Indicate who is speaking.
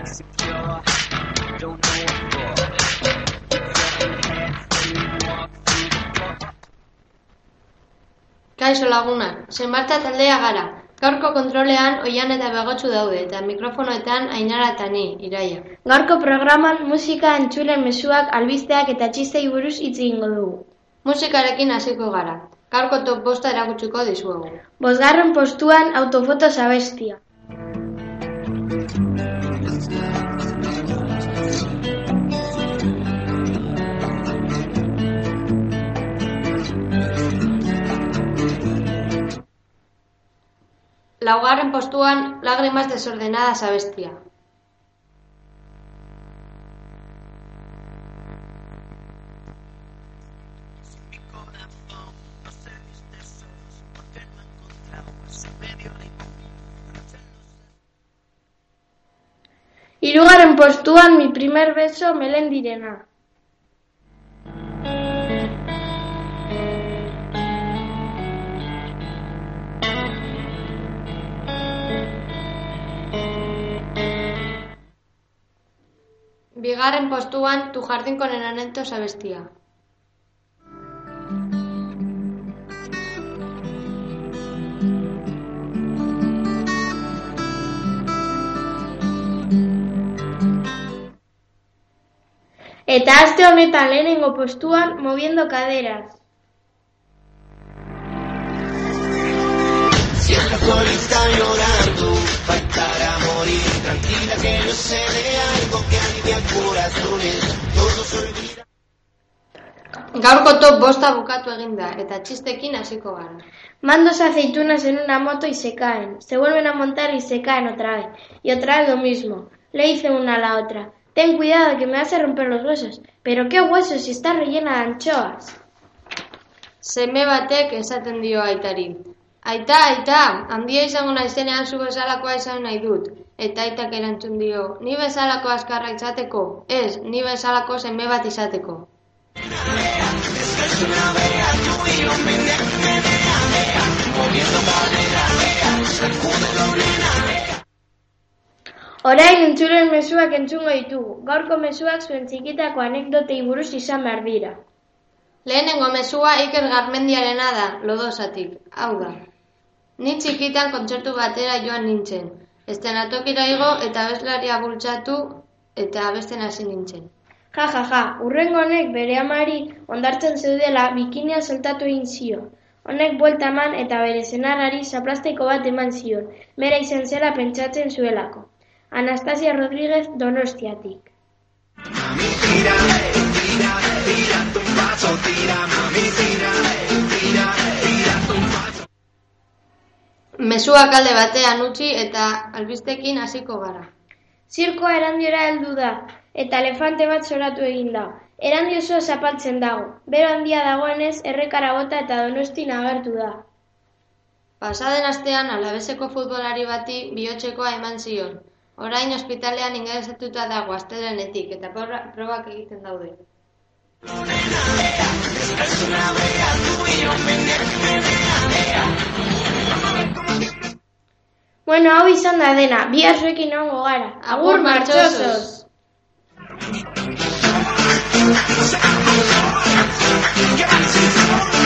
Speaker 1: insecure. Don't know what for. Kaixo laguna, zenbarta taldea gara. Gaurko kontrolean oian eta begotxu daude eta mikrofonoetan ainara eta ni, iraia.
Speaker 2: Gaurko programan musika, antxulen mesuak, albisteak eta txistei buruz hitz egingo dugu.
Speaker 1: Musikarekin hasiko gara. Gaurko top bosta erakutsiko dizuegu.
Speaker 2: Bosgarren postuan autofoto zabestia.
Speaker 1: Laugarren postuan, Lágrimas desordenadas abestia.
Speaker 2: Hirugarren postuan, mi primer beso melendirena.
Speaker 1: Bigarren postuan, tu jardín con enanitos abestia.
Speaker 2: Eta aste honetan lehenengo postuan, moviendo caderas.
Speaker 1: Gaurko top bosta bukatu egin da, eta txistekin hasiko gara.
Speaker 2: Mandos aceitunas en una moto y se caen. Se vuelven a montar y se caen otra vez. Y otra vez lo mismo. Le dice una a la otra. Ten cuidado que me vas a romper los huesos. Pero qué huesos si está rellena de anchoas.
Speaker 1: Seme batek esaten dio aitari. Aita, aita, handia izango naizenean zu bezalakoa izan nahi dut. Eta aitak erantzun dio, ni bezalako azkarra izateko? Ez, ni bezalako seme bat izateko.
Speaker 2: Orain entzulen mezuak entzungo ditugu. Gaurko mezuak zuen txikitako anekdotei buruz izan behar dira.
Speaker 1: Lehenengo mezua Iker Garmendiarena da, lodosatik. Hau da. Ni txikitan kontzertu batera joan nintzen. Estenatokira igo eta abeslaria bultzatu eta abesten hasi nintzen.
Speaker 2: Ja, ja, ja, urrengo honek bere amari ondartzen zeudela bikinia soltatu egin zion. Honek buelta eman eta bere senarrari zaplastiko bat eman zion, bera izen zela pentsatzen zuelako. Anastasia Rodríguez Donostiatik.
Speaker 3: Tira, tira, tira
Speaker 1: Mezuak alde batean utzi eta albistekin hasiko gara.
Speaker 2: Zirkoa erandiora heldu da, eta elefante bat zoratu egin da. Erandi oso zapaltzen dago, bero handia dagoenez errekara bota eta donostin agertu da.
Speaker 1: Pasaden astean alabeseko futbolari bati bihotzekoa eman zion. Orain ospitalean ingresatuta dago astelenetik eta proba- probak egiten daude.
Speaker 2: Bueno, hau izan da dena, bihar zuekin egongo gara.
Speaker 1: Agur, martxosos!
Speaker 3: Get